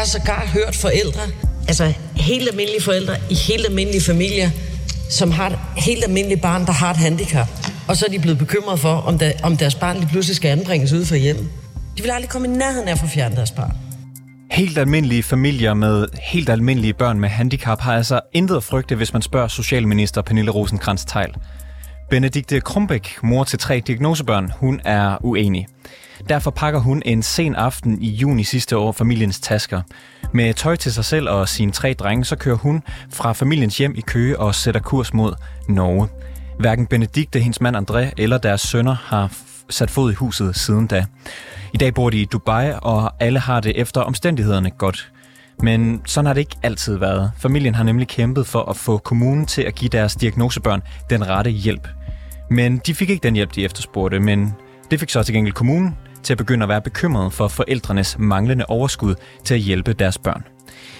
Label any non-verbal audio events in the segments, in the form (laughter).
Jeg har sågar hørt forældre, altså helt almindelige forældre i helt almindelige familier, som har et helt almindeligt barn, der har et handicap. Og så er de blevet bekymret for, om, der, om deres barn lige pludselig skal anbringes ude for hjemmet. De vil aldrig komme i nærheden af at få fjernet deres barn. Helt almindelige familier med helt almindelige børn med handicap har altså intet at frygte, hvis man spørger Socialminister Pernille rosenkrantz teil Benedikte Krumbæk, mor til tre diagnosebørn, hun er uenig. Derfor pakker hun en sen aften i juni sidste år familiens tasker. Med tøj til sig selv og sine tre drenge, så kører hun fra familiens hjem i Køge og sætter kurs mod Norge. Hverken Benedikte, hendes mand André eller deres sønner har sat fod i huset siden da. I dag bor de i Dubai, og alle har det efter omstændighederne godt. Men sådan har det ikke altid været. Familien har nemlig kæmpet for at få kommunen til at give deres diagnosebørn den rette hjælp. Men de fik ikke den hjælp, de efterspurgte, men det fik så til gengæld kommunen til at begynde at være bekymret for forældrenes manglende overskud til at hjælpe deres børn.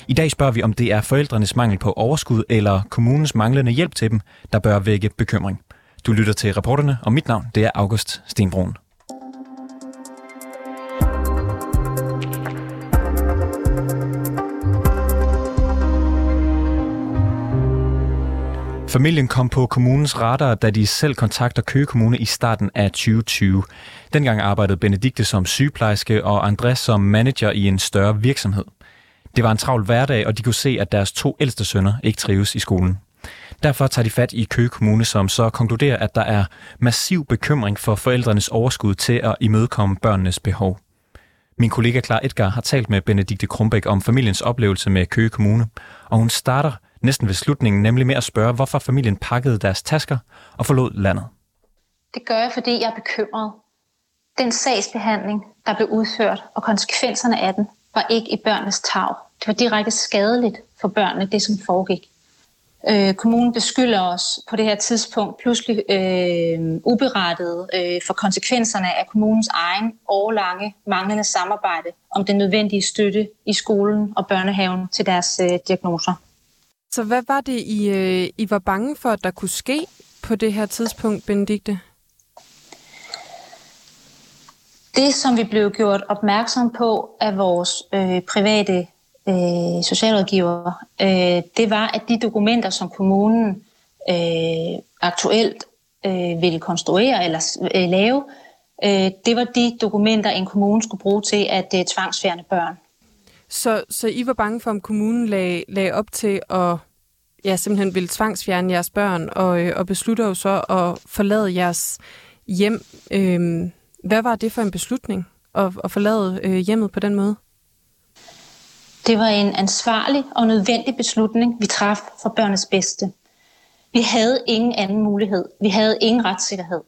I dag spørger vi, om det er forældrenes mangel på overskud eller kommunens manglende hjælp til dem, der bør vække bekymring. Du lytter til reporterne, og mit navn det er August Stenbrun. Familien kom på kommunens radar, da de selv kontakter Køge Kommune i starten af 2020. Dengang arbejdede Benedikte som sygeplejerske og Andreas som manager i en større virksomhed. Det var en travl hverdag, og de kunne se, at deres to ældste sønner ikke trives i skolen. Derfor tager de fat i Køge Kommune, som så konkluderer, at der er massiv bekymring for forældrenes overskud til at imødekomme børnenes behov. Min kollega Klar Edgar har talt med Benedikte Krumbæk om familiens oplevelse med Køge Kommune, og hun starter næsten ved slutningen, nemlig med at spørge, hvorfor familien pakkede deres tasker og forlod landet. Det gør jeg, fordi jeg er bekymret. Den sagsbehandling, der blev udført, og konsekvenserne af den, var ikke i børnenes tag. Det var direkte skadeligt for børnene, det som foregik. Øh, kommunen beskylder os på det her tidspunkt pludselig øh, uberettet øh, for konsekvenserne af kommunens egen årlange manglende samarbejde om den nødvendige støtte i skolen og børnehaven til deres øh, diagnoser. Så hvad var det, I, øh, I var bange for, at der kunne ske på det her tidspunkt, Benedikte? Det, som vi blev gjort opmærksom på af vores øh, private øh, socialrådgiver, øh, det var, at de dokumenter, som kommunen øh, aktuelt øh, ville konstruere eller øh, lave, øh, det var de dokumenter, en kommune skulle bruge til at øh, tvangsfjerne børn. Så, så I var bange for, om kommunen lag, lag op til at ja, simpelthen ville tvangsfjerne jeres børn, og, øh, og beslutter jo så at forlade jeres hjem. Øh, hvad var det for en beslutning, at, at forlade øh, hjemmet på den måde? Det var en ansvarlig og nødvendig beslutning, vi traf for børnenes bedste. Vi havde ingen anden mulighed. Vi havde ingen retssikkerhed.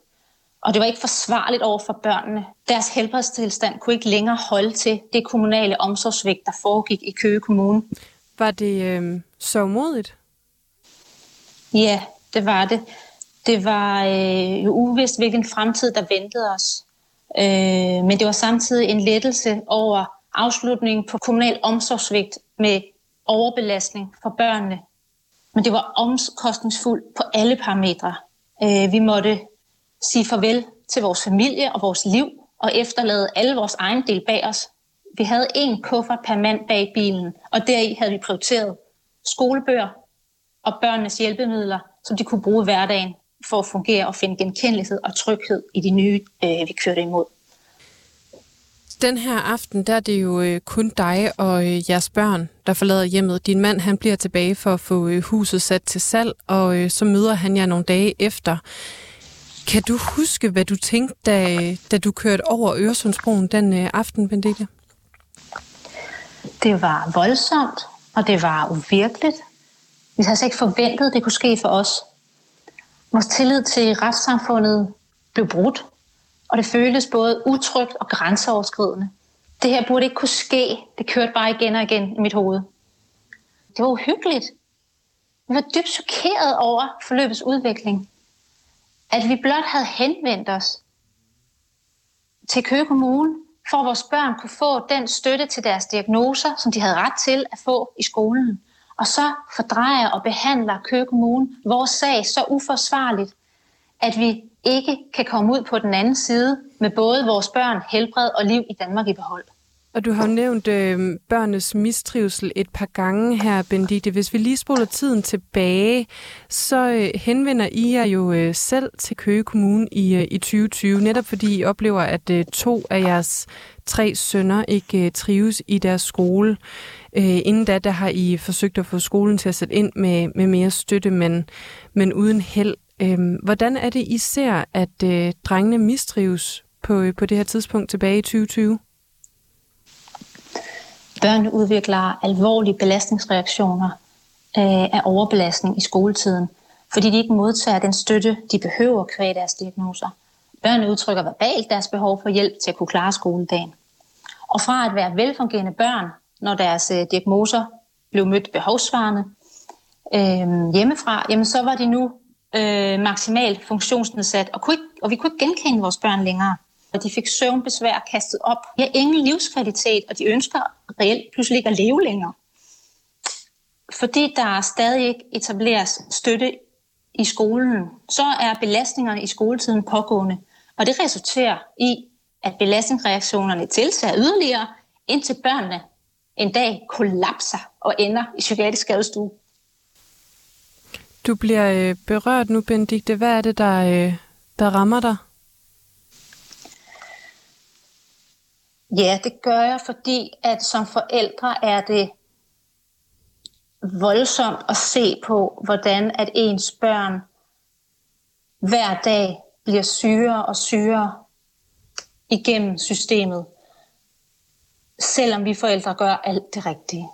Og det var ikke forsvarligt over for børnene. Deres helbredstilstand kunne ikke længere holde til det kommunale omsorgsvægt, der foregik i Køge Kommune. Var det øh, så modigt? Ja, det var det. Det var øh, jo uvist, hvilken fremtid, der ventede os. Øh, men det var samtidig en lettelse over afslutningen på kommunal omsorgsvigt med overbelastning for børnene. Men det var omkostningsfuldt på alle parametre. Øh, vi måtte sige farvel til vores familie og vores liv og efterlade alle vores egen del bag os. Vi havde en kuffert per mand bag bilen, og deri havde vi prioriteret skolebøger og børnenes hjælpemidler, som de kunne bruge hverdagen for at fungere og finde genkendelighed og tryghed i de nye, øh, vi kørte imod. Den her aften, der er det jo øh, kun dig og øh, jeres børn, der forlader hjemmet. Din mand, han bliver tilbage for at få øh, huset sat til salg, og øh, så møder han jer nogle dage efter. Kan du huske, hvad du tænkte, da, da du kørte over Øresundsbroen den øh, aften, Benedikte? Det var voldsomt, og det var uvirkeligt. Vi havde altså ikke forventet, at det kunne ske for os. Vores tillid til retssamfundet blev brudt, og det føltes både utrygt og grænseoverskridende. Det her burde ikke kunne ske. Det kørte bare igen og igen i mit hoved. Det var uhyggeligt. Jeg var dybt chokeret over forløbets udvikling. At vi blot havde henvendt os til Køge Kommune, for at vores børn kunne få den støtte til deres diagnoser, som de havde ret til at få i skolen. Og så fordrejer og behandler Køge Kommune vores sag så uforsvarligt, at vi ikke kan komme ud på den anden side med både vores børn, helbred og liv i Danmark i behold. Og du har nævnt øh, børnenes mistrivsel et par gange her, Bendite. Hvis vi lige spoler tiden tilbage, så øh, henvender I jer jo øh, selv til Køge Kommune i, øh, i 2020, netop fordi I oplever, at øh, to af jeres tre sønner ikke øh, trives i deres skole. Øh, inden da, der har I forsøgt at få skolen til at sætte ind med, med mere støtte, men, men uden held. Øh, hvordan er det, I ser, at øh, drengene mistrives på, øh, på det her tidspunkt tilbage i 2020? Børn udvikler alvorlige belastningsreaktioner øh, af overbelastning i skoletiden, fordi de ikke modtager den støtte, de behøver kvæg deres diagnoser. Børnene udtrykker verbalt deres behov for hjælp til at kunne klare skoledagen. Og fra at være velfungerende børn, når deres øh, diagnoser blev mødt behovsvarende øh, hjemmefra, jamen så var de nu øh, maksimalt funktionsnedsat, og, kunne ikke, og vi kunne ikke genkende vores børn længere og de fik søvnbesvær kastet op. De har ingen livskvalitet, og de ønsker reelt pludselig ikke at leve længere. Fordi der stadig ikke etableres støtte i skolen, så er belastningerne i skoletiden pågående, og det resulterer i, at belastningsreaktionerne tiltager yderligere, indtil børnene en dag kollapser og ender i psykiatrisk skadestue. Du bliver øh, berørt nu, Benedikte. Hvad er det, der, øh, der rammer dig? Ja, det gør jeg, fordi at som forældre er det voldsomt at se på, hvordan at ens børn hver dag bliver syre og syre igennem systemet, selvom vi forældre gør alt det rigtige.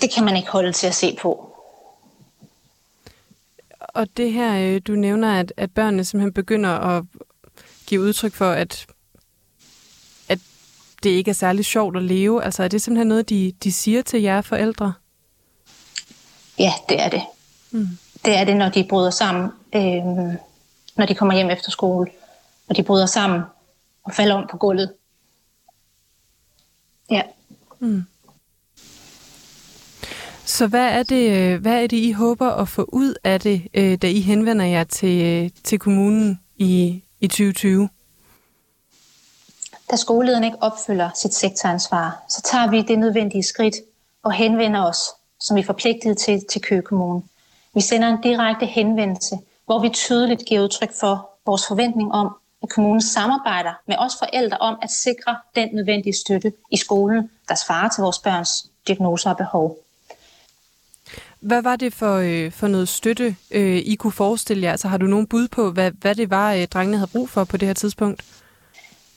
Det kan man ikke holde til at se på. Og det her, øh, du nævner, at, at børnene simpelthen begynder at give udtryk for, at det ikke er særlig sjovt at leve? Altså er det simpelthen noget, de, de siger til jer forældre? Ja, det er det. Mm. Det er det, når de bryder sammen, øh, når de kommer hjem efter skole, og de bryder sammen og falder om på gulvet. Ja. Mm. Så hvad er, det, hvad er det, I håber at få ud af det, øh, da I henvender jer til, øh, til kommunen i, i 2020? Da skolelederen ikke opfylder sit sektoransvar, så tager vi det nødvendige skridt og henvender os, som vi er forpligtet til, til Køge Kommune. Vi sender en direkte henvendelse, hvor vi tydeligt giver udtryk for vores forventning om, at kommunen samarbejder med os forældre om at sikre den nødvendige støtte i skolen, der svarer til vores børns diagnoser og behov. Hvad var det for, øh, for noget støtte, øh, I kunne forestille jer? Altså har du nogen bud på, hvad, hvad det var, øh, drengene havde brug for på det her tidspunkt?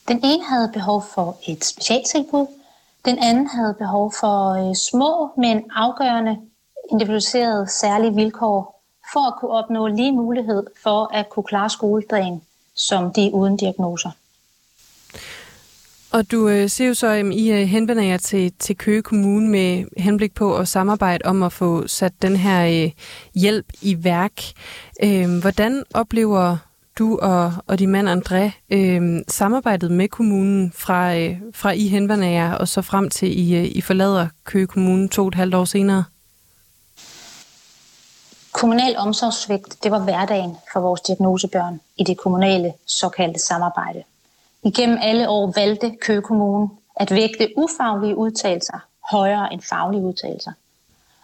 Den ene havde behov for et specialtilbud, den anden havde behov for øh, små, men afgørende individualiserede særlige vilkår for at kunne opnå lige mulighed for at kunne klare skoledagen som de uden diagnoser. Og du øh, ser jo så, at I øh, henvender jer til, til Køge Kommune med henblik på at samarbejde om at få sat den her øh, hjælp i værk. Øh, hvordan oplever du og, og din mand André øh, samarbejdet med kommunen fra, øh, fra I henvender jer og så frem til I, øh, I forlader Køge Kommune to og et halvt år senere? Kommunal omsorgssvigt, det var hverdagen for vores diagnosebørn i det kommunale såkaldte samarbejde. Igennem alle år valgte Køge Kommune at vægte ufaglige udtalelser højere end faglige udtalelser,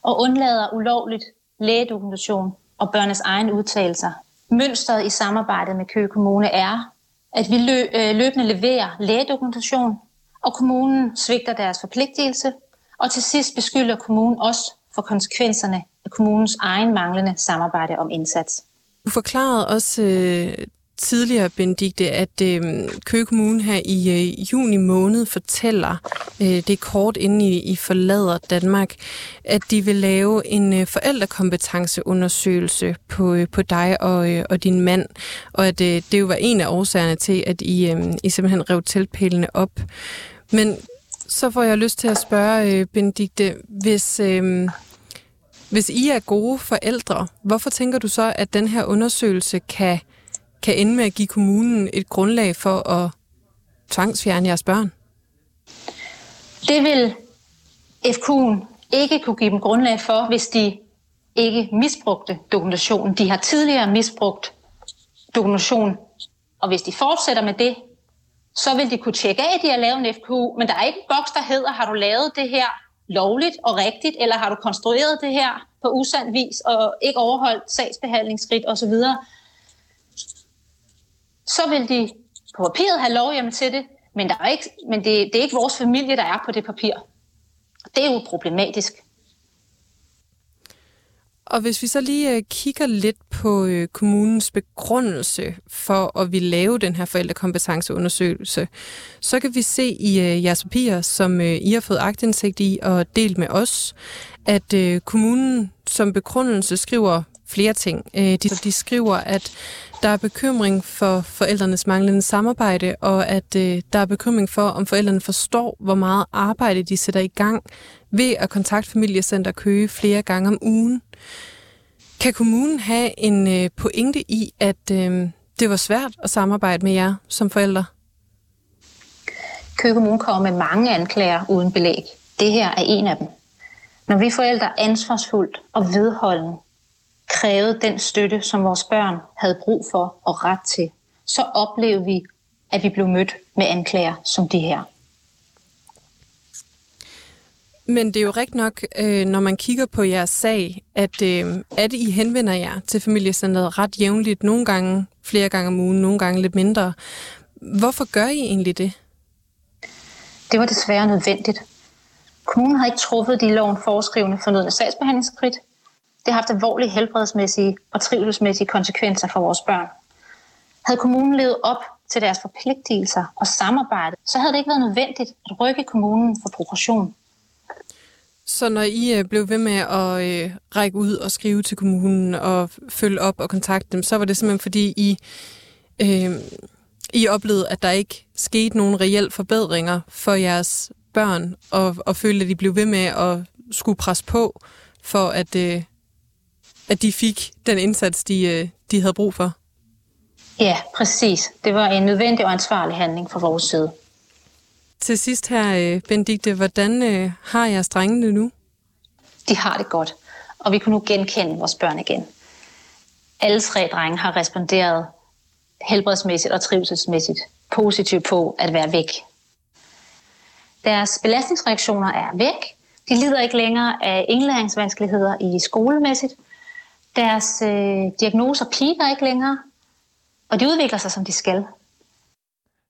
og undlader ulovligt lægedokumentation og børnenes egen udtalelser Mønstret i samarbejdet med Køge Kommune er, at vi øh, løbende leverer lægedokumentation, og kommunen svigter deres forpligtelse, og til sidst beskylder kommunen os for konsekvenserne af kommunens egen manglende samarbejde om indsats. Du forklarede også øh, tidligere, Benedikte, at øh, Køge Kommune her i øh, juni måned fortæller, øh, det er kort inden I, I forlader Danmark, at de vil lave en øh, forældrekompetenceundersøgelse på, øh, på dig og, øh, og din mand, og at øh, det jo var en af årsagerne til, at I, øh, I simpelthen rev tilpælene op. Men så får jeg lyst til at spørge, øh, Benedikte, hvis... Øh, hvis I er gode forældre, hvorfor tænker du så, at den her undersøgelse kan kan ende med at give kommunen et grundlag for at tvangsfjerne jeres børn? Det vil FK'en ikke kunne give dem grundlag for, hvis de ikke misbrugte dokumentationen. De har tidligere misbrugt dokumentation, og hvis de fortsætter med det, så vil de kunne tjekke af, at de har lavet en FKU, men der er ikke en boks, der hedder, har du lavet det her lovligt og rigtigt, eller har du konstrueret det her på usand vis og ikke overholdt sagsbehandlingsskridt osv., så vil de på papiret have lovhjemmel til det, men, der er ikke, men det, det er ikke vores familie, der er på det papir. Det er jo problematisk. Og hvis vi så lige øh, kigger lidt på øh, kommunens begrundelse for at vi lave den her forældrekompetenceundersøgelse, så kan vi se i øh, jeres papirer, som I har fået agtindsigt i og delt med os, at kommunen som begrundelse skriver flere ting. De, de skriver, at der er bekymring for forældrenes manglende samarbejde, og at der er bekymring for, om forældrene forstår, hvor meget arbejde de sætter i gang ved at kontakte familiecenter Køge flere gange om ugen. Kan kommunen have en øh, pointe i, at øh, det var svært at samarbejde med jer som forældre? Køge Kommune kommer med mange anklager uden belæg. Det her er en af dem. Når vi forældre ansvarsfuldt og vedholden krævede den støtte, som vores børn havde brug for og ret til, så oplevede vi, at vi blev mødt med anklager som det her. Men det er jo rigtigt nok, øh, når man kigger på jeres sag, at, øh, at I henvender jer til familiecenteret ret jævnligt, nogle gange flere gange om ugen, nogle gange lidt mindre. Hvorfor gør I egentlig det? Det var desværre nødvendigt. Kommunen har ikke truffet de loven foreskrivende fornødende sagsbehandlingsskridt. Det har haft alvorlige helbredsmæssige og trivselsmæssige konsekvenser for vores børn. Havde kommunen levet op til deres forpligtelser og samarbejde, så havde det ikke været nødvendigt at rykke kommunen for progression. Så når I øh, blev ved med at øh, række ud og skrive til kommunen og følge op og kontakte dem, så var det simpelthen fordi I, øh, I oplevede, at der ikke skete nogen reelle forbedringer for jeres børn, og, og følte, at I blev ved med at skulle presse på, for at, øh, at de fik den indsats, de, øh, de havde brug for? Ja, præcis. Det var en nødvendig og ansvarlig handling fra vores side. Til sidst her, øh, Benedikte, hvordan øh, har jeres drengene nu? De har det godt, og vi kunne nu genkende vores børn igen. Alle tre drenge har responderet helbredsmæssigt og trivselsmæssigt positivt på at være væk. Deres belastningsreaktioner er væk. De lider ikke længere af indlæringsvanskeligheder i skolemæssigt. Deres øh, diagnoser piker ikke længere, og de udvikler sig, som de skal.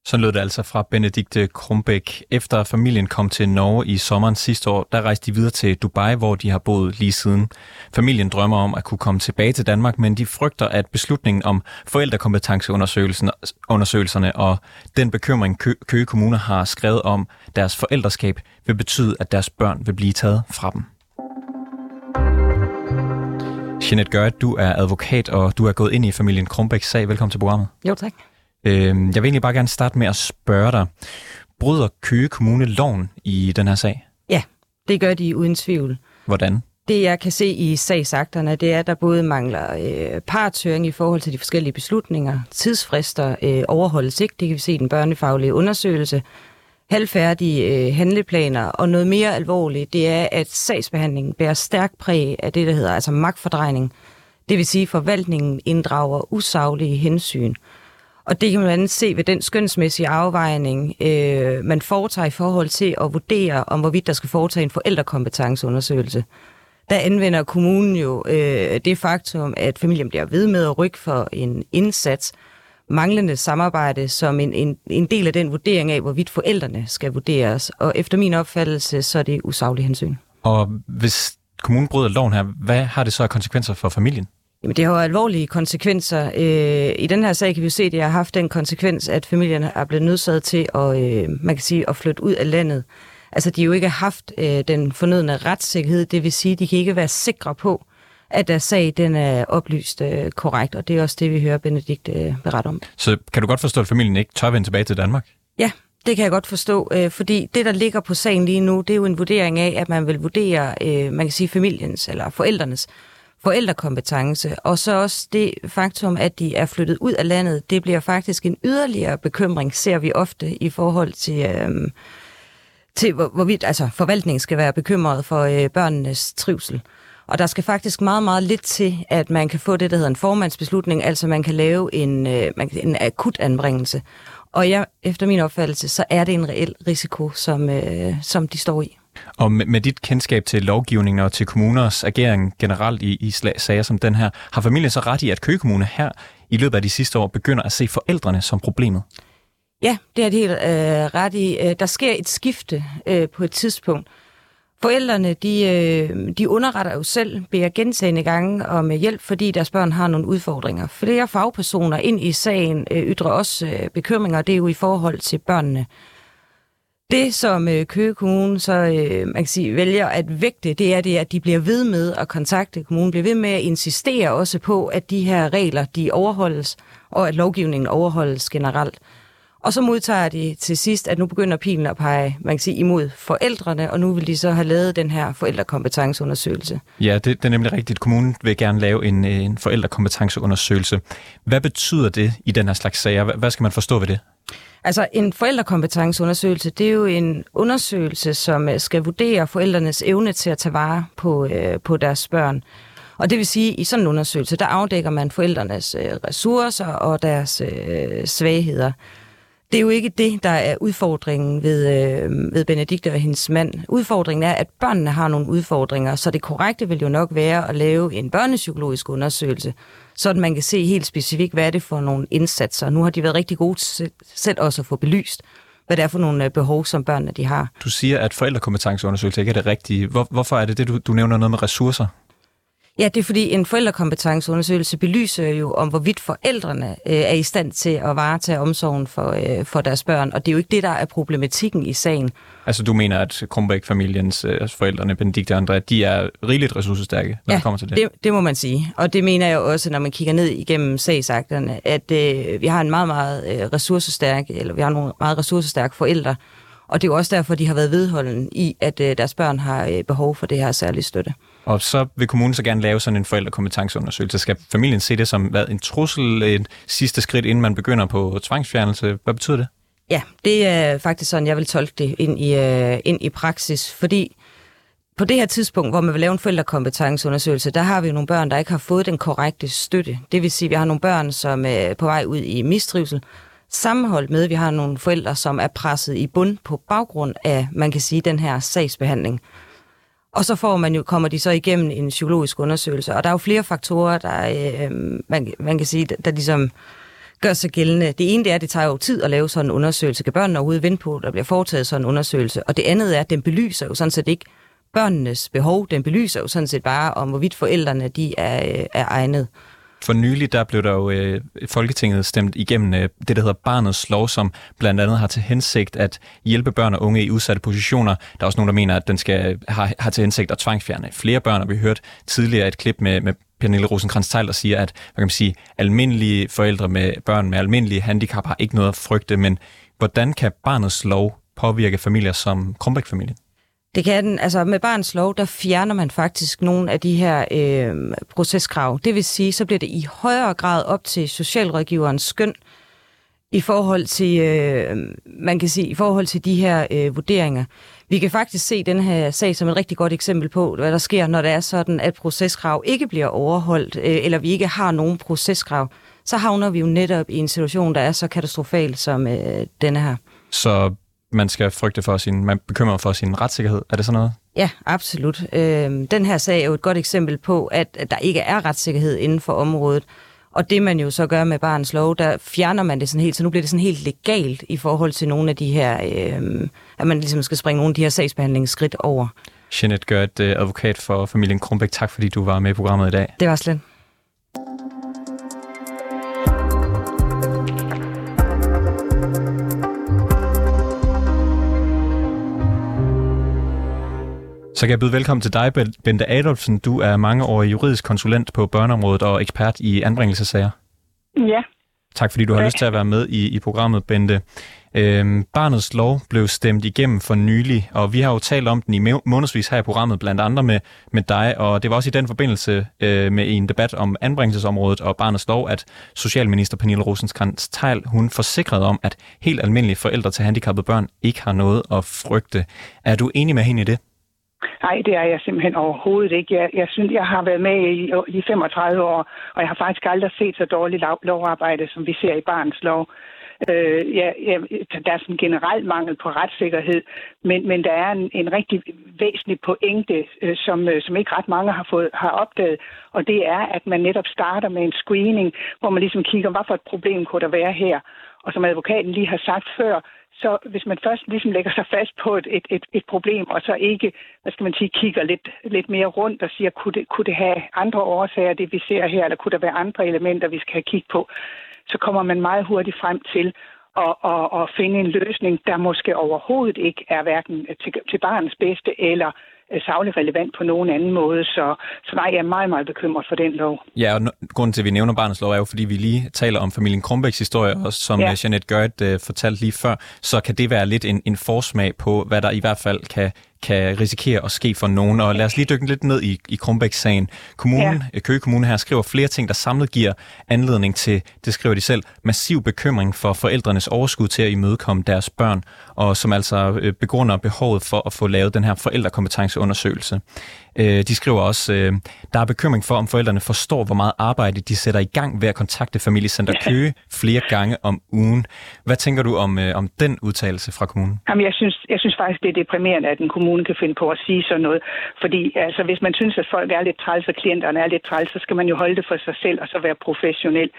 Så lød det altså fra Benedikte Krumbæk. Efter familien kom til Norge i sommeren sidste år, der rejste de videre til Dubai, hvor de har boet lige siden. Familien drømmer om at kunne komme tilbage til Danmark, men de frygter, at beslutningen om forældrekompetenceundersøgelserne og den bekymring Køge Kommune har skrevet om deres forældreskab, vil betyde, at deres børn vil blive taget fra dem. Jeanette Gørt, du er advokat, og du er gået ind i familien Krumbæks sag. Velkommen til programmet. Jo, tak. Øh, jeg vil egentlig bare gerne starte med at spørge dig. Bryder Køge Kommune loven i den her sag? Ja, det gør de uden tvivl. Hvordan? Det jeg kan se i sagsakterne, det er, at der både mangler øh, partøring i forhold til de forskellige beslutninger, tidsfrister øh, overholdes ikke, det kan vi se i den børnefaglige undersøgelse, halvfærdige øh, handleplaner, og noget mere alvorligt, det er, at sagsbehandlingen bærer stærk præg af det, der hedder altså magtfordrejning. Det vil sige, at forvaltningen inddrager usaglige hensyn. Og det kan man andet se ved den skønsmæssige afvejning, øh, man foretager i forhold til at vurdere, om hvorvidt der skal foretage en forældrekompetenceundersøgelse. Der anvender kommunen jo øh, det faktum, at familien bliver ved med at rykke for en indsats, manglende samarbejde som en, en, en del af den vurdering af, hvorvidt forældrene skal vurderes. Og efter min opfattelse, så er det usaglig hensyn. Og hvis kommunen bryder loven her, hvad har det så af konsekvenser for familien? Jamen, det har jo alvorlige konsekvenser. Øh, I den her sag kan vi se, at det har haft den konsekvens, at familierne er blevet nødsaget til at, øh, man kan sige, at flytte ud af landet. Altså, de har jo ikke haft øh, den fornødne retssikkerhed, det vil sige, at de kan ikke være sikre på, at deres sag den er oplyst øh, korrekt, og det er også det, vi hører Benedikt øh, berette om. Så kan du godt forstå, at familien ikke tør vende tilbage til Danmark? Ja, det kan jeg godt forstå, øh, fordi det, der ligger på sagen lige nu, det er jo en vurdering af, at man vil vurdere, øh, man kan sige, familiens eller forældrenes forældrekompetence, og så også det faktum, at de er flyttet ud af landet, det bliver faktisk en yderligere bekymring, ser vi ofte i forhold til, øh, til hvor, hvorvidt altså, forvaltningen skal være bekymret for øh, børnenes trivsel. Og der skal faktisk meget, meget lidt til, at man kan få det, der hedder en formandsbeslutning, altså man kan lave en, øh, en akut anbringelse. Og ja, efter min opfattelse, så er det en reel risiko, som, øh, som de står i. Og med, med dit kendskab til lovgivningen og til kommuners agering generelt i, i sager som den her, har familien så ret i, at Køge Kommune her i løbet af de sidste år begynder at se forældrene som problemet? Ja, det er det helt øh, ret i. Øh, der sker et skifte øh, på et tidspunkt. Forældrene, de, øh, de underretter jo selv, beder gentagende gange om øh, hjælp, fordi deres børn har nogle udfordringer. Flere fagpersoner ind i sagen øh, ytrer også bekymringer, det er jo i forhold til børnene. Det, som øh, Køge Kommune så øh, man kan sige, vælger at vægte, det er det, at de bliver ved med at kontakte kommunen, bliver ved med at insistere også på, at de her regler, de overholdes, og at lovgivningen overholdes generelt. Og så modtager de til sidst, at nu begynder pilen at pege man kan sige, imod forældrene, og nu vil de så have lavet den her forældrekompetenceundersøgelse. Ja, det, det er nemlig rigtigt. Kommunen vil gerne lave en, en forældrekompetenceundersøgelse. Hvad betyder det i den her slags sager? Hvad skal man forstå ved det? Altså en forældrekompetenceundersøgelse, det er jo en undersøgelse, som øh, skal vurdere forældrenes evne til at tage vare på, øh, på deres børn. Og det vil sige, at i sådan en undersøgelse, der afdækker man forældrenes øh, ressourcer og deres øh, svagheder. Det er jo ikke det, der er udfordringen ved, øh, ved Benedikte og hendes mand. Udfordringen er, at børnene har nogle udfordringer, så det korrekte vil jo nok være at lave en børnepsykologisk undersøgelse, så man kan se helt specifikt, hvad er det for nogle indsatser. Nu har de været rigtig gode til selv også at få belyst, hvad det er for nogle øh, behov, som børnene de har. Du siger, at forældrekompetenceundersøgelse ikke er det rigtige. Hvor, hvorfor er det det, du, du nævner noget med ressourcer? Ja, det er fordi en forældrekompetenceundersøgelse belyser jo om, hvorvidt forældrene øh, er i stand til at varetage omsorgen for, øh, for deres børn, og det er jo ikke det, der er problematikken i sagen. Altså du mener, at Krumbæk-familiens øh, forældrene, Benedikte og André, de er rigeligt ressourcestærke, når ja, det kommer til det? det? det må man sige. Og det mener jeg også, når man kigger ned igennem sagsakterne, at øh, vi har en meget, meget øh, ressourcestærk, eller vi har nogle meget ressourcestærke forældre, og det er jo også derfor, de har været vedholden i, at øh, deres børn har øh, behov for det her særlige støtte. Og så vil kommunen så gerne lave sådan en forældrekompetenceundersøgelse. Skal familien se det som hvad, en trussel, et sidste skridt, inden man begynder på tvangsfjernelse? Hvad betyder det? Ja, det er faktisk sådan, jeg vil tolke det ind i, øh, ind i praksis, fordi på det her tidspunkt, hvor man vil lave en forældrekompetenceundersøgelse, der har vi jo nogle børn, der ikke har fået den korrekte støtte. Det vil sige, at vi har nogle børn, som er på vej ud i mistrivsel, sammenholdt med, at vi har nogle forældre, som er presset i bund på baggrund af, man kan sige, den her sagsbehandling. Og så får man jo, kommer de så igennem en psykologisk undersøgelse. Og der er jo flere faktorer, der øh, man, man kan sige, der, der ligesom gør sig gældende. Det ene det er, at det tager jo tid at lave sådan en undersøgelse. Kan børnene overhovedet vente på, at der bliver foretaget sådan en undersøgelse? Og det andet er, at den belyser jo sådan set ikke børnenes behov. Den belyser jo sådan set bare om, hvorvidt forældrene de er, øh, er egnet. For nylig der blev der jo øh, Folketinget stemt igennem øh, det, der hedder Barnets Lov, som blandt andet har til hensigt at hjælpe børn og unge i udsatte positioner. Der er også nogen, der mener, at den skal har, har til hensigt at tvangsfjerne flere børn, og vi hørte tidligere et klip med, med Pernille rosenkrantz der siger, at hvad kan man sige, almindelige forældre med børn med almindelige handicap har ikke noget at frygte, men hvordan kan barnets lov påvirke familier som Krumbæk-familien? Det kan den. Altså med barns lov, der fjerner man faktisk nogle af de her øh, proceskrav. Det vil sige, så bliver det i højere grad op til socialrådgiverens skøn i forhold til, øh, man kan sige, i forhold til de her øh, vurderinger. Vi kan faktisk se den her sag som et rigtig godt eksempel på, hvad der sker, når det er sådan, at proceskrav ikke bliver overholdt, øh, eller vi ikke har nogen proceskrav. Så havner vi jo netop i en situation, der er så katastrofal som øh, denne her. Så man skal frygte for sin, man bekymrer for sin retssikkerhed. Er det sådan noget? Ja, absolut. Øh, den her sag er jo et godt eksempel på, at, at der ikke er retssikkerhed inden for området. Og det man jo så gør med barns lov, der fjerner man det sådan helt, så nu bliver det sådan helt legalt i forhold til nogle af de her, øh, at man ligesom skal springe nogle af de her sagsbehandlingsskridt over. Jeanette Gørt, øh, advokat for familien Krumbæk, tak fordi du var med i programmet i dag. Det var slet. Så kan jeg byde velkommen til dig, Bente Adolfsen. Du er mange år juridisk konsulent på børneområdet og ekspert i anbringelsesager. Ja. Tak fordi du har ja. lyst til at være med i, i programmet, Bente. Øhm, barnets lov blev stemt igennem for nylig, og vi har jo talt om den i månedsvis her i programmet, blandt andre med, med dig, og det var også i den forbindelse øh, med en debat om anbringelsesområdet og barnets lov, at Socialminister Pernille rosenkrantz teil hun forsikrede om, at helt almindelige forældre til handicappede børn ikke har noget at frygte. Er du enig med hende i det? Nej, det er jeg simpelthen overhovedet ikke. Jeg, jeg synes, jeg har været med i, i 35 år, og jeg har faktisk aldrig set så dårligt lov, lovarbejde, som vi ser i barns lov. Øh, ja, ja, der er sådan en generel mangel på retssikkerhed, men, men der er en, en rigtig væsentlig pointe, øh, som, øh, som ikke ret mange har, fået, har opdaget, og det er, at man netop starter med en screening, hvor man ligesom kigger, hvad for et problem kunne der være her. Og som advokaten lige har sagt før, så hvis man først ligesom lægger sig fast på et, et, et, et problem, og så ikke, hvad skal man sige, kigger lidt, lidt mere rundt og siger, kunne det, kunne det have andre årsager, det vi ser her, eller kunne der være andre elementer, vi skal kigge på, så kommer man meget hurtigt frem til at, at, at finde en løsning, der måske overhovedet ikke er hverken til, til barnets bedste eller Øh, savligt relevant på nogen anden måde. Så, så nej, jeg er meget, meget bekymret for den lov. Ja, og grunden til, at vi nævner barnets lov, er jo, fordi vi lige taler om familien Krumbæks historie, og som ja. Jeanette Gørt uh, fortalte lige før, så kan det være lidt en, en forsmag på, hvad der i hvert fald kan kan risikere at ske for nogen. Og lad os lige dykke lidt ned i, i Krumbæk-sagen. Kommunen, ja. Køge Kommune her skriver flere ting, der samlet giver anledning til, det skriver de selv, massiv bekymring for forældrenes overskud til at imødekomme deres børn, og som altså øh, begrunder behovet for at få lavet den her forældrekompetenceundersøgelse. Øh, de skriver også, øh, der er bekymring for, om forældrene forstår, hvor meget arbejde de sætter i gang ved at kontakte familiecenter Køge flere gange om ugen. Hvad tænker du om, om den udtalelse fra kommunen? Jamen, jeg synes, jeg synes faktisk, det er deprimerende, at en kommune kan finde på at sige sådan noget. Fordi altså, hvis man synes, at folk er lidt træls, og klienterne er lidt træls, så skal man jo holde det for sig selv og så være professionel.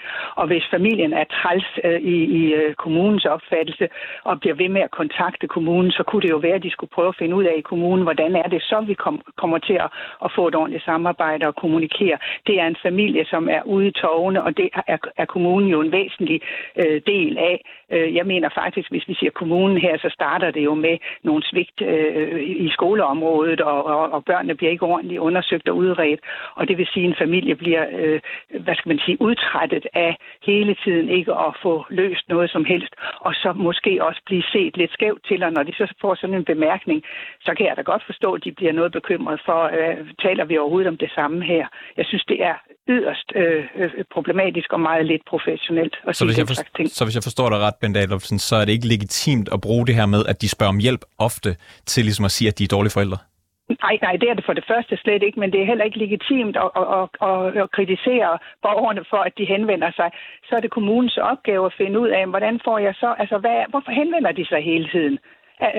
Og hvis familien er træls øh, i, i øh, kommunens opfattelse og bliver ved med at kontakte kommunen, så kunne det jo være, at de skulle prøve at finde ud af i kommunen, hvordan er det så, vi kom, kommer til at, få et ordentligt samarbejde og kommunikere. Det er en familie, som er ude i tårne, og det er, er kommunen jo en væsentlig øh, del af. Øh, jeg mener faktisk, hvis vi siger kommunen her, så starter det jo med nogle svigt øh, i skoleområdet, og, og, og børnene bliver ikke ordentligt undersøgt og udredt. Og det vil sige, at en familie bliver, øh, hvad skal man sige, udtrættet af hele tiden ikke at få løst noget som helst, og så måske også blive set lidt skævt til, og når de så får sådan en bemærkning, så kan jeg da godt forstå, at de bliver noget bekymret for, øh, taler vi overhovedet om det samme her. Jeg synes, det er yderst øh, øh problematisk og meget lidt professionelt at så hvis, jeg for, ting. så hvis jeg forstår dig ret, Ben Adolfsen, så er det ikke legitimt at bruge det her med, at de spørger om hjælp ofte til ligesom at sige, at de er dårlige forældre? Nej, nej, det er det for det første slet ikke, men det er heller ikke legitimt at, at, at, at kritisere borgerne for, at de henvender sig. Så er det kommunens opgave at finde ud af, hvordan får jeg så, altså hvad, hvorfor henvender de sig hele tiden?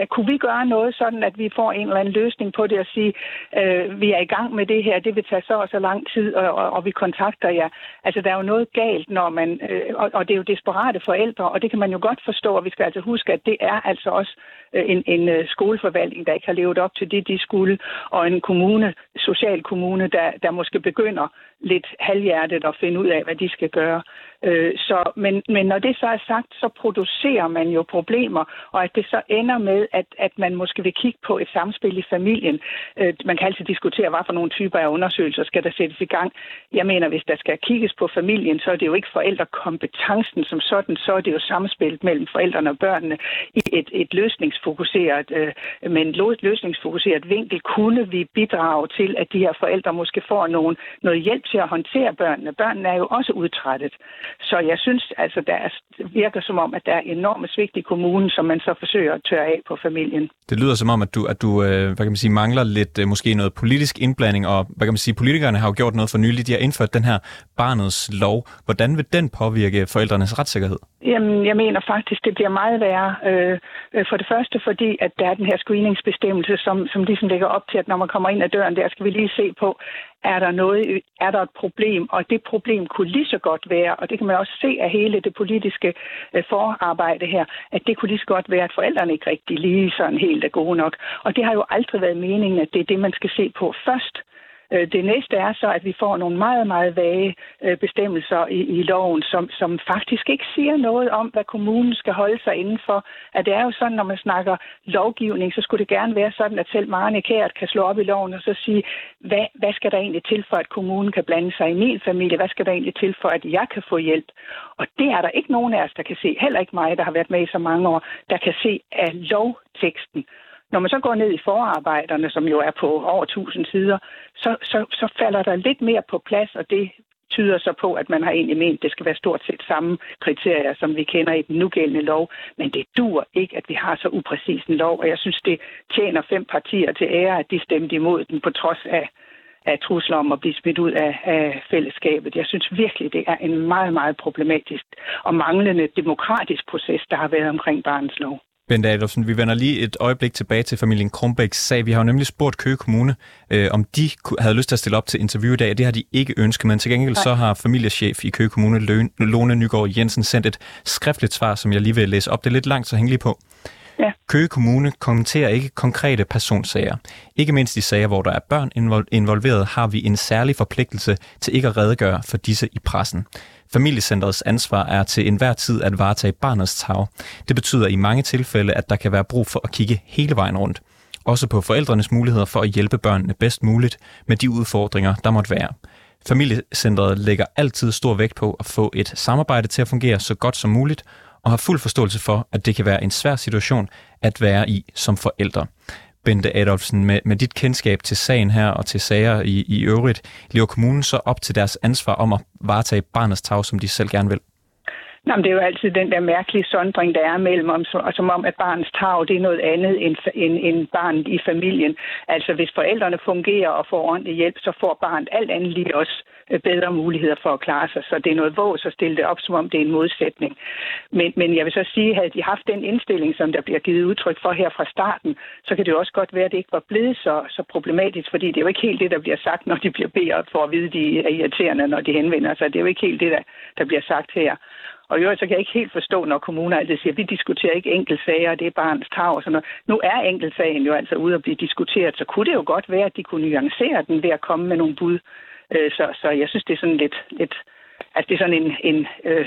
Kunne vi gøre noget sådan, at vi får en eller anden løsning på det og sige, øh, vi er i gang med det her, det vil tage så og så lang tid, og, og, og vi kontakter jer. Altså, der er jo noget galt, når man, øh, og, og det er jo desperate forældre, og det kan man jo godt forstå, og vi skal altså huske, at det er altså også øh, en, en øh, skoleforvaltning, der ikke har levet op til det, de skulle, og en kommune, social kommune, der, der måske begynder lidt halvhjertet at finde ud af, hvad de skal gøre. Øh, så, men, men når det så er sagt, så producerer man jo problemer, og at det så ender med, at, at man måske vil kigge på et samspil i familien. Øh, man kan altid diskutere, hvad for nogle typer af undersøgelser skal der sættes i gang. Jeg mener, hvis der skal kigges på familien, så er det jo ikke forældrekompetencen som sådan, så er det jo samspillet mellem forældrene og børnene i et, et løsningsfokuseret, øh, men løsningsfokuseret vinkel, kunne vi bidrage til, at de her forældre måske får nogen, noget hjælp til at håndtere børnene. Børnene er jo også udtrættet. Så jeg synes altså, der er, det virker som om, at der er enorme svigt i kommunen, som man så forsøger at tørre af på familien. Det lyder som om, at du, at du øh, hvad kan man sige, mangler lidt øh, måske noget politisk indblanding, og hvad kan man sige, politikerne har jo gjort noget for nylig. De har indført den her barnets lov. Hvordan vil den påvirke forældrenes retssikkerhed? Jamen, jeg mener faktisk, det bliver meget værre. Øh, Øh, for det første, fordi at der er den her screeningsbestemmelse, som, som ligesom lægger op til, at når man kommer ind ad døren, der skal vi lige se på, er der, noget, er der et problem, og det problem kunne lige så godt være, og det kan man også se af hele det politiske øh, forarbejde her, at det kunne lige så godt være, at forældrene ikke rigtig lige sådan helt er gode nok. Og det har jo aldrig været meningen, at det er det, man skal se på først. Øh, det næste er så, at vi får nogle meget, meget vage øh, bestemmelser i, i loven, som, som faktisk ikke siger noget om, hvad kommunen skal holde sig indenfor. At det er jo sådan, når man snakker lovgivning, så skulle det gerne være sådan, at selv Marne Kært kan slå op i loven og så sige, hvad, hvad skal der egentlig til for, at kommunen kan blande sig i min familie? Hvad skal der egentlig til for, at jeg kan få hjælp? Og det er der ikke nogen af os, der kan se. Heller ikke mig, der har været med i så mange år, der kan se af lovteksten. Når man så går ned i forarbejderne, som jo er på over 1000 sider, så, så, så falder der lidt mere på plads, og det tyder så på, at man har egentlig ment, at det skal være stort set samme kriterier, som vi kender i den nugældende lov. Men det dur ikke, at vi har så upræcis en lov, og jeg synes, det tjener fem partier til ære, at de stemte imod den, på trods af, af trusler om at blive smidt ud af, af fællesskabet. Jeg synes virkelig, det er en meget, meget problematisk og manglende demokratisk proces, der har været omkring barnets lov. Bente Adolfsen, vi vender lige et øjeblik tilbage til familien Krumbæks sag. Vi har jo nemlig spurgt Køge Kommune, øh, om de havde lyst til at stille op til interview i dag. Det har de ikke ønsket, men til gengæld Nej. så har familiechef i Køge Kommune, Lone Nygaard Jensen, sendt et skriftligt svar, som jeg lige vil læse op. Det er lidt langt, så hæng lige på. Ja. Køge Kommune kommenterer ikke konkrete personsager. Ikke mindst i sager, hvor der er børn involveret, har vi en særlig forpligtelse til ikke at redegøre for disse i pressen. Familiecentrets ansvar er til enhver tid at varetage barnets tag. Det betyder i mange tilfælde, at der kan være brug for at kigge hele vejen rundt. Også på forældrenes muligheder for at hjælpe børnene bedst muligt med de udfordringer, der måtte være. Familiecentret lægger altid stor vægt på at få et samarbejde til at fungere så godt som muligt, og har fuld forståelse for, at det kan være en svær situation at være i som forældre. Bente Adolfsen, med, med dit kendskab til sagen her og til sager i, i øvrigt, lever kommunen så op til deres ansvar om at varetage barnets tag, som de selv gerne vil? Nå, men det er jo altid den der mærkelige sondring, der er mellem, om, og som om, at barnets tag det er noget andet end, end, end barnet i familien. Altså, hvis forældrene fungerer og får ordentlig hjælp, så får barnet alt andet lige også øh, bedre muligheder for at klare sig. Så det er noget vås at stille det op, som om det er en modsætning. Men, men jeg vil så sige, at havde de haft den indstilling, som der bliver givet udtryk for her fra starten, så kan det jo også godt være, at det ikke var blevet så, så problematisk, fordi det er jo ikke helt det, der bliver sagt, når de bliver bedt for at vide, at de er irriterende, når de henvender sig. Det er jo ikke helt det, der, der bliver sagt her. Og i øvrigt, så kan jeg ikke helt forstå, når kommuner altid siger, at vi diskuterer ikke enkeltsager, det er barnets tag og sådan noget. Nu er enkeltsagen jo altså ude at blive diskuteret, så kunne det jo godt være, at de kunne nuancere den ved at komme med nogle bud øh, så, så jeg synes, det er sådan lidt, lidt altså det er sådan en, en øh,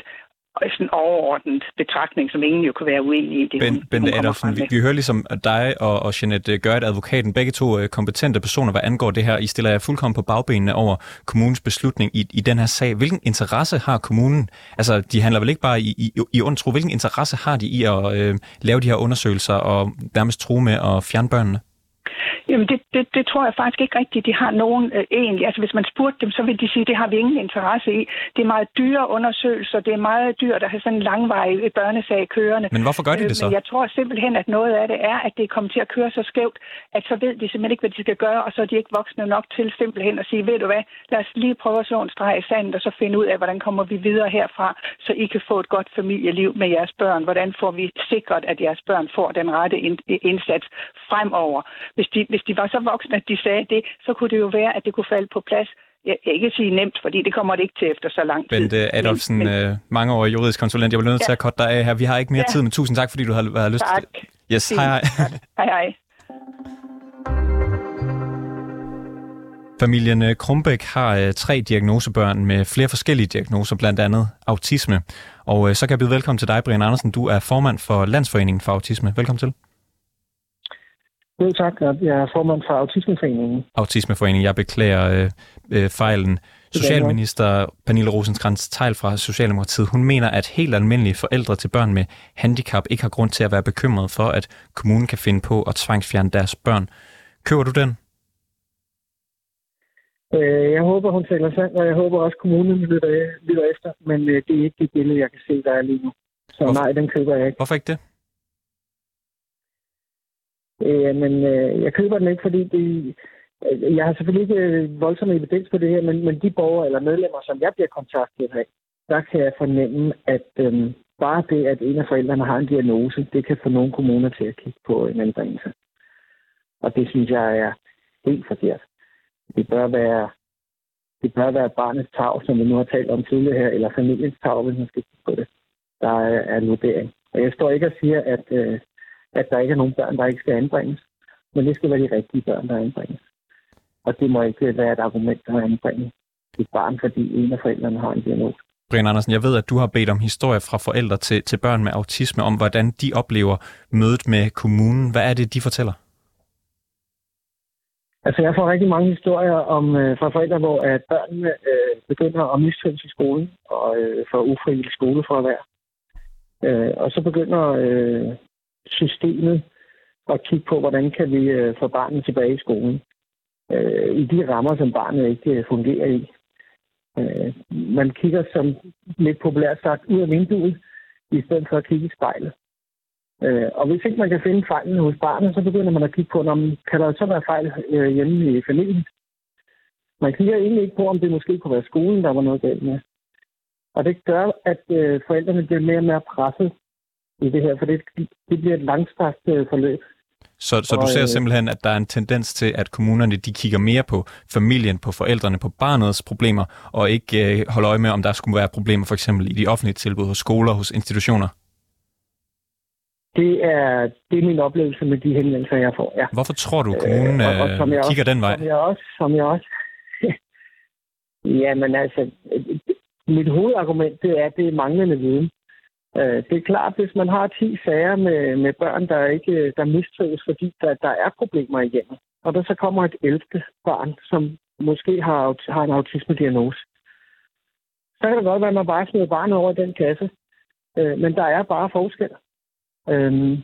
sådan overordnet betragtning, som ingen jo kan være uenig i. Det, ben, hun, Bente Adolfsen, vi, vi hører ligesom dig og, og Jeanette Gørt, advokaten, begge to øh, kompetente personer, hvad angår det her. I stiller jer fuldkommen på bagbenene over kommunens beslutning i, i den her sag. Hvilken interesse har kommunen? Altså, de handler vel ikke bare i, i, i ondtro. Hvilken interesse har de i at øh, lave de her undersøgelser og nærmest tro med at fjerne børnene? Jamen, det, det, det tror jeg faktisk ikke rigtigt, de har nogen øh, egentlig. Altså, hvis man spurgte dem, så vil de sige, at det har vi ingen interesse i. Det er meget dyre undersøgelser, det er meget dyrt at have sådan en langvarig børnesag kørende. Men hvorfor gør de det så? Men jeg tror simpelthen, at noget af det er, at det kommer til at køre så skævt, at så ved de simpelthen ikke, hvad de skal gøre, og så er de ikke voksne nok til simpelthen at sige, ved du hvad, lad os lige prøve at slå en streg i sandet, og så finde ud af, hvordan kommer vi videre herfra, så I kan få et godt familieliv med jeres børn. Hvordan får vi sikret, at jeres børn får den rette indsats fremover? Hvis de, hvis de var så voksne, at de sagde det, så kunne det jo være, at det kunne falde på plads. Jeg kan ikke sige nemt, fordi det kommer det ikke til efter så lang tid. Bente Adolfsen, men, men, øh, mange år juridisk konsulent. Jeg vil nødt ja. til at korte dig af her. Vi har ikke mere ja. tid, men tusind tak, fordi du har, har lyst tak. til Yes, hej hej. hej hej. Familien øh, Krumbæk har øh, tre diagnosebørn med flere forskellige diagnoser, blandt andet autisme. Og så kan jeg byde velkommen til dig, Brian Andersen. Du er formand for Landsforeningen for Autisme. Velkommen til. Jo, tak. Jeg er formand for Autismeforeningen. Autismeforeningen. Jeg beklager øh, øh, fejlen. Socialminister Pernille rosenkrantz teil fra Socialdemokratiet, hun mener, at helt almindelige forældre til børn med handicap ikke har grund til at være bekymret for, at kommunen kan finde på at tvangsfjerne deres børn. Køber du den? Øh, jeg håber, hun taler sandt, og jeg håber også, at kommunen lytter, lytter efter, men øh, det er ikke det billede, jeg kan se, der er lige nu. Så Hvorfor? nej, den køber jeg ikke. Hvorfor ikke det? Øh, men øh, jeg køber den ikke, fordi det, øh, jeg har selvfølgelig ikke øh, voldsom evidens på det her, men, men de borgere eller medlemmer, som jeg bliver kontaktet af, der kan jeg fornemme, at øh, bare det, at en af forældrene har en diagnose, det kan få nogle kommuner til at kigge på en anbringelse. Og det synes jeg er helt forkert. Det bør være, det bør være barnets tag, som vi nu har talt om tidligere her, eller familiens tag, hvis man skal kigge på det. Der er, er en vurdering. Og jeg står ikke og siger, at, øh, at der ikke er nogen børn, der ikke skal anbringes. Men det skal være de rigtige børn, der anbringes. Og det må ikke være et argument at anbringe et barn, fordi en af forældrene har en diagnose. Brian Andersen, jeg ved, at du har bedt om historier fra forældre til, til børn med autisme, om hvordan de oplever mødet med kommunen. Hvad er det, de fortæller? Altså, jeg får rigtig mange historier om øh, fra forældre, hvor at børnene øh, begynder at mistrives i skolen og øh, får ufrivillig skole for at være. Øh, og så begynder øh, systemet og kigge på, hvordan kan vi øh, få barnet tilbage i skolen. Øh, I de rammer, som barnet ikke øh, fungerer i. Øh, man kigger som lidt populært sagt ud af vinduet, i stedet for at kigge i spejlet. Øh, og hvis ikke man kan finde fejlen hos barnet, så begynder man at kigge på, om kan der så være fejl øh, hjemme i familien. Man kigger egentlig ikke på, om det måske kunne være skolen, der var noget galt med. Og det gør, at øh, forældrene bliver mere og mere presset i det her, for det, det bliver et langstrakt øh, forløb. Så, så du ser øh, simpelthen, at der er en tendens til, at kommunerne de kigger mere på familien, på forældrene, på barnets problemer, og ikke øh, holder øje med, om der skulle være problemer for eksempel i de offentlige tilbud, hos skoler, hos institutioner. Det er, det er min oplevelse med de henvendelser, jeg får, ja. Hvorfor tror du, kommunen Øh, og- og øh, som jeg kigger den vej? Som jeg også, som jeg også. (laughs) Jamen altså, mit hovedargument, det er, at det er manglende viden. Øh, Det er klart, hvis man har 10 sager med, med børn, der ikke der mistrives, fordi der, der er problemer i hjemmet, og der så kommer et 11. barn, som måske har, har en autisme-diagnose, så kan det godt være, at man bare smider barnet over i den kasse. Øh, Men der er bare forskel. Øhm,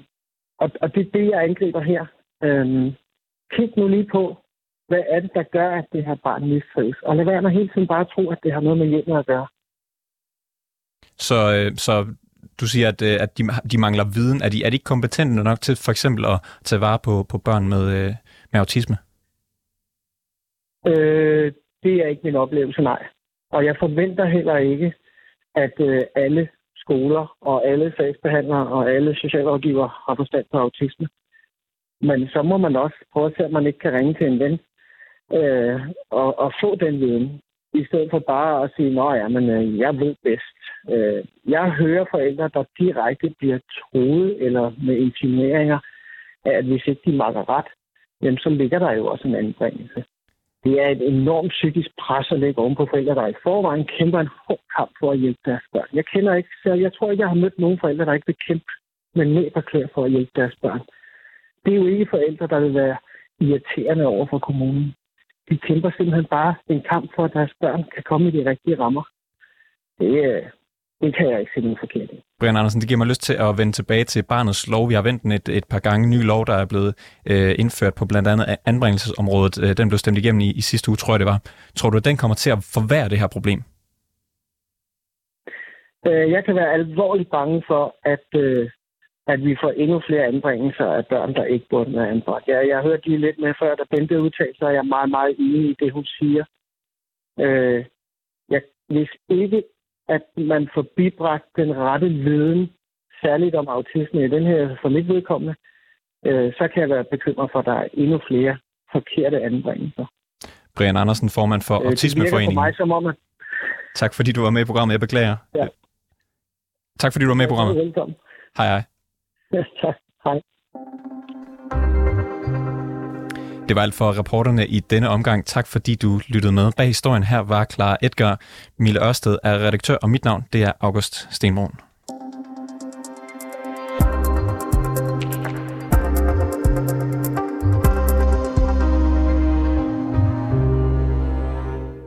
og, og det er det, jeg angriber her. Øhm, kig nu lige på, hvad er det, der gør, at det her barn mistrives. Og lad være med hele tiden bare at tro, at det har noget med hjemmet at gøre. Så, øh, så du siger, at, øh, at de, de mangler viden. Er de, er de ikke kompetente nok til for eksempel at tage vare på, på børn med, øh, med autisme? Øh, det er ikke min oplevelse, nej. Og jeg forventer heller ikke, at øh, alle skoler og alle sagsbehandlere og alle socialrådgivere har forstand på autisme. Men så må man også prøve at se, at man ikke kan ringe til en ven øh, og, og få den viden. I stedet for bare at sige, at ja, men, øh, jeg ved bedst. Øh, jeg hører forældre, der direkte bliver troet eller med intimeringer af, at hvis ikke de makker ret, jamen, så ligger der jo også en anbringelse. Det er et enormt psykisk pres at lægge oven på forældre, der i forvejen kæmper en hård kamp for at hjælpe deres børn. Jeg kender ikke, så jeg tror ikke, jeg har mødt nogen forældre, der ikke vil kæmpe med næb og klør for at hjælpe deres børn. Det er jo ikke forældre, der vil være irriterende over for kommunen. De kæmper simpelthen bare en kamp for, at deres børn kan komme i de rigtige rammer. Det, øh, det kan jeg ikke se noget forkert i. Brian Andersen, det giver mig lyst til at vende tilbage til barnets lov. Vi har vendt et, et par gange. Ny lov, der er blevet øh, indført på blandt andet anbringelsesområdet. Øh, den blev stemt igennem i, i sidste uge, tror jeg det var. Tror du, at den kommer til at forværre det her problem? Øh, Jeg kan være alvorligt bange for, at, øh, at vi får endnu flere anbringelser af børn, der ikke burde være anbragt. Jeg, jeg hørte lige lidt med før, da Bente udtalte sig, og jeg er meget, meget enig i det, hun siger. Øh, jeg, hvis ikke, at man får bibragt den rette viden, særligt om autisme i den her, for mit vedkommende, øh, så kan jeg være bekymret for, at der er endnu flere forkerte anbringelser. Brian Andersen, formand for Øh, Det virker for Autismeforeningen. mig som om, at Tak fordi du var med i programmet. Jeg beklager. Ja. Tak fordi du var med i programmet. Velkommen. Hej hej. Tak. Hej. Det var alt for reporterne i denne omgang. Tak fordi du lyttede med. Bag historien her var Clara Edgar. Mille Ørsted er redaktør, og mit navn det er August Stenbrun.